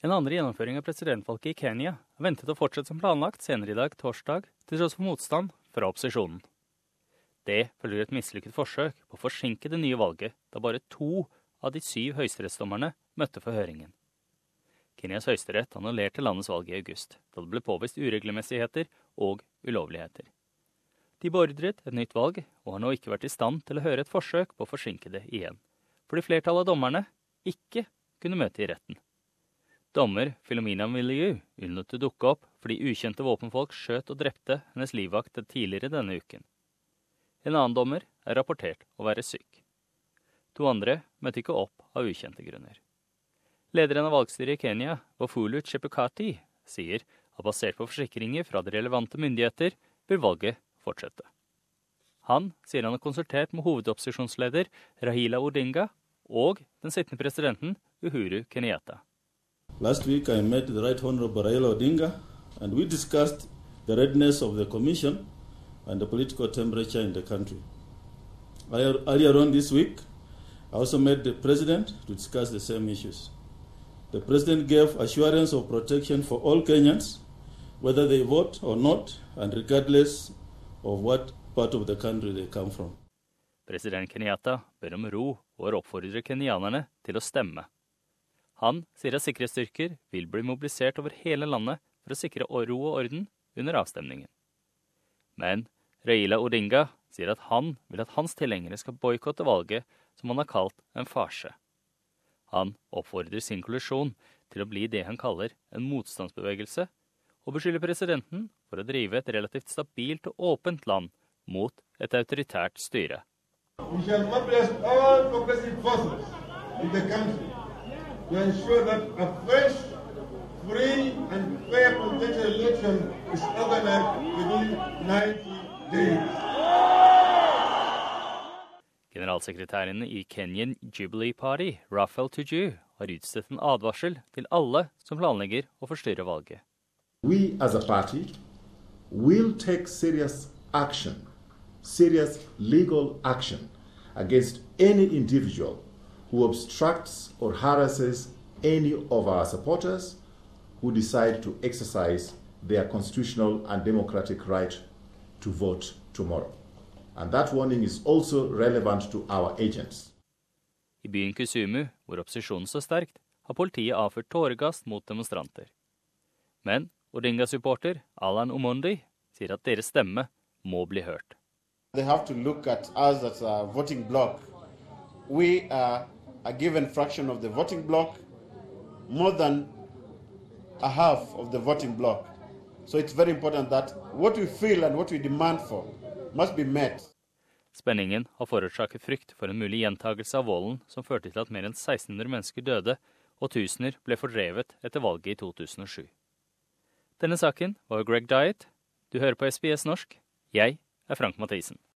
En andre gjennomføring av presidentvalget i Kenya er ventet å fortsette som planlagt senere i dag, torsdag, til tross for motstand fra opposisjonen. Det følger et mislykket forsøk på å forsinke det nye valget, da bare to av de syv høyesterettsdommerne møtte for høringen. Kenyas høyesterett annullerte landets valg i august, da det ble påvist uregelmessigheter og ulovligheter. De beordret et nytt valg, og har nå ikke vært i stand til å høre et forsøk på å forsinke det igjen, fordi flertallet av dommerne ikke kunne møte i retten. Dommer Filomena Milieu unnlot å dukke opp fordi ukjente våpenfolk skjøt og drepte hennes livvakt tidligere denne uken. En annen dommer er rapportert å være syk. To andre møtte ikke opp av ukjente grunner. Lederen av valgstyret i Kenya, Wafulu Chepukati, sier at basert på forsikringer fra de relevante myndigheter vil valget fortsette. Han sier han har konsultert med hovedopposisjonsleder Rahila Odinga og den sittende presidenten Uhuru Kenyatta. Last week I met the Right Honorable Raila Odinga and we discussed the readiness of the Commission and the political temperature in the country. Earlier on this week, I also met the President to discuss the same issues. The President gave assurance of protection for all Kenyans, whether they vote or not, and regardless of what part of the country they come from. President Kenyatta ber om ro og oppfordrer kenyanerne til å stemme. Han sier at sikkerhetsstyrker vil bli mobilisert over hele landet for å sikre ro og orden under avstemningen. Men Raila Odinga sier at han vil at hans tilhengere skal boikotte valget som han har kalt en farse. Han oppfordrer sin kollisjon til å bli det han kaller en motstandsbevegelse, og beskylder presidenten for å drive et relativt stabilt og åpent land mot et autoritært styre. We shall mobilize all progressive forces in the country to ensure that a fresh, free, and fair presidential election is organized within 90 days. Generalsekretæren i Kenyan Jubilee Party, Raphael Tuju, har utstedt en advarsel til alle som planlegger å forstyrre valget. We as a party will take serious action, serious legal action against any individual who obstructs or harasses any of our supporters who decide to exercise their constitutional and democratic right to vote tomorrow. And that warning is also relevant to our agents. I byen Kusumu, hvor opposisjonen står sterkt, har politiet avført tåregass mot demonstranter. Men Odinga-supporter Alan Omondi sier at deres stemme må bli hørt. They have to look at us as a voting bloc. We are a given fraction of the voting block more than a half of the voting block. So it's very important that what we feel and what we demand for must be met. Spenningen har forårsaket frykt for en mulig gjentagelse av volden som førte til at mer enn 1600 mennesker døde og tusener ble fordrevet etter valget i 2007. Denne saken var Greg Diet. Du hører på SBS norsk. Jeg er Frank Mathisen.